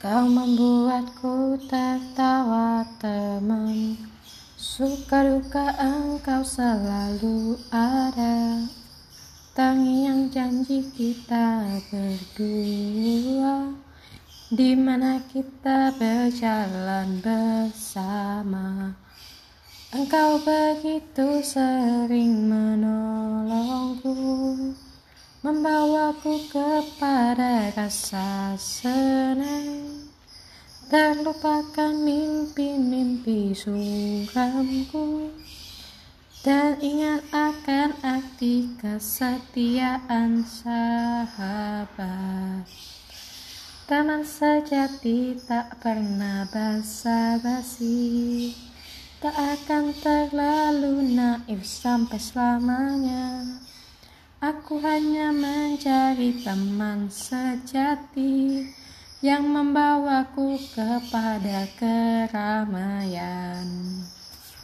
Kau membuatku tertawa teman. Suka duka engkau selalu ada. Tangiang janji kita berdua di mana kita berjalan bersama. Engkau begitu sering menolongku Membawaku kepada rasa senang Terlupakan mimpi-mimpi suramku Dan ingat akan arti kesetiaan sahabat. Teman sejati tak pernah basa-basi. Tak akan terlalu naif sampai selamanya. Aku hanya mencari teman sejati yang membawaku kepada keramaian.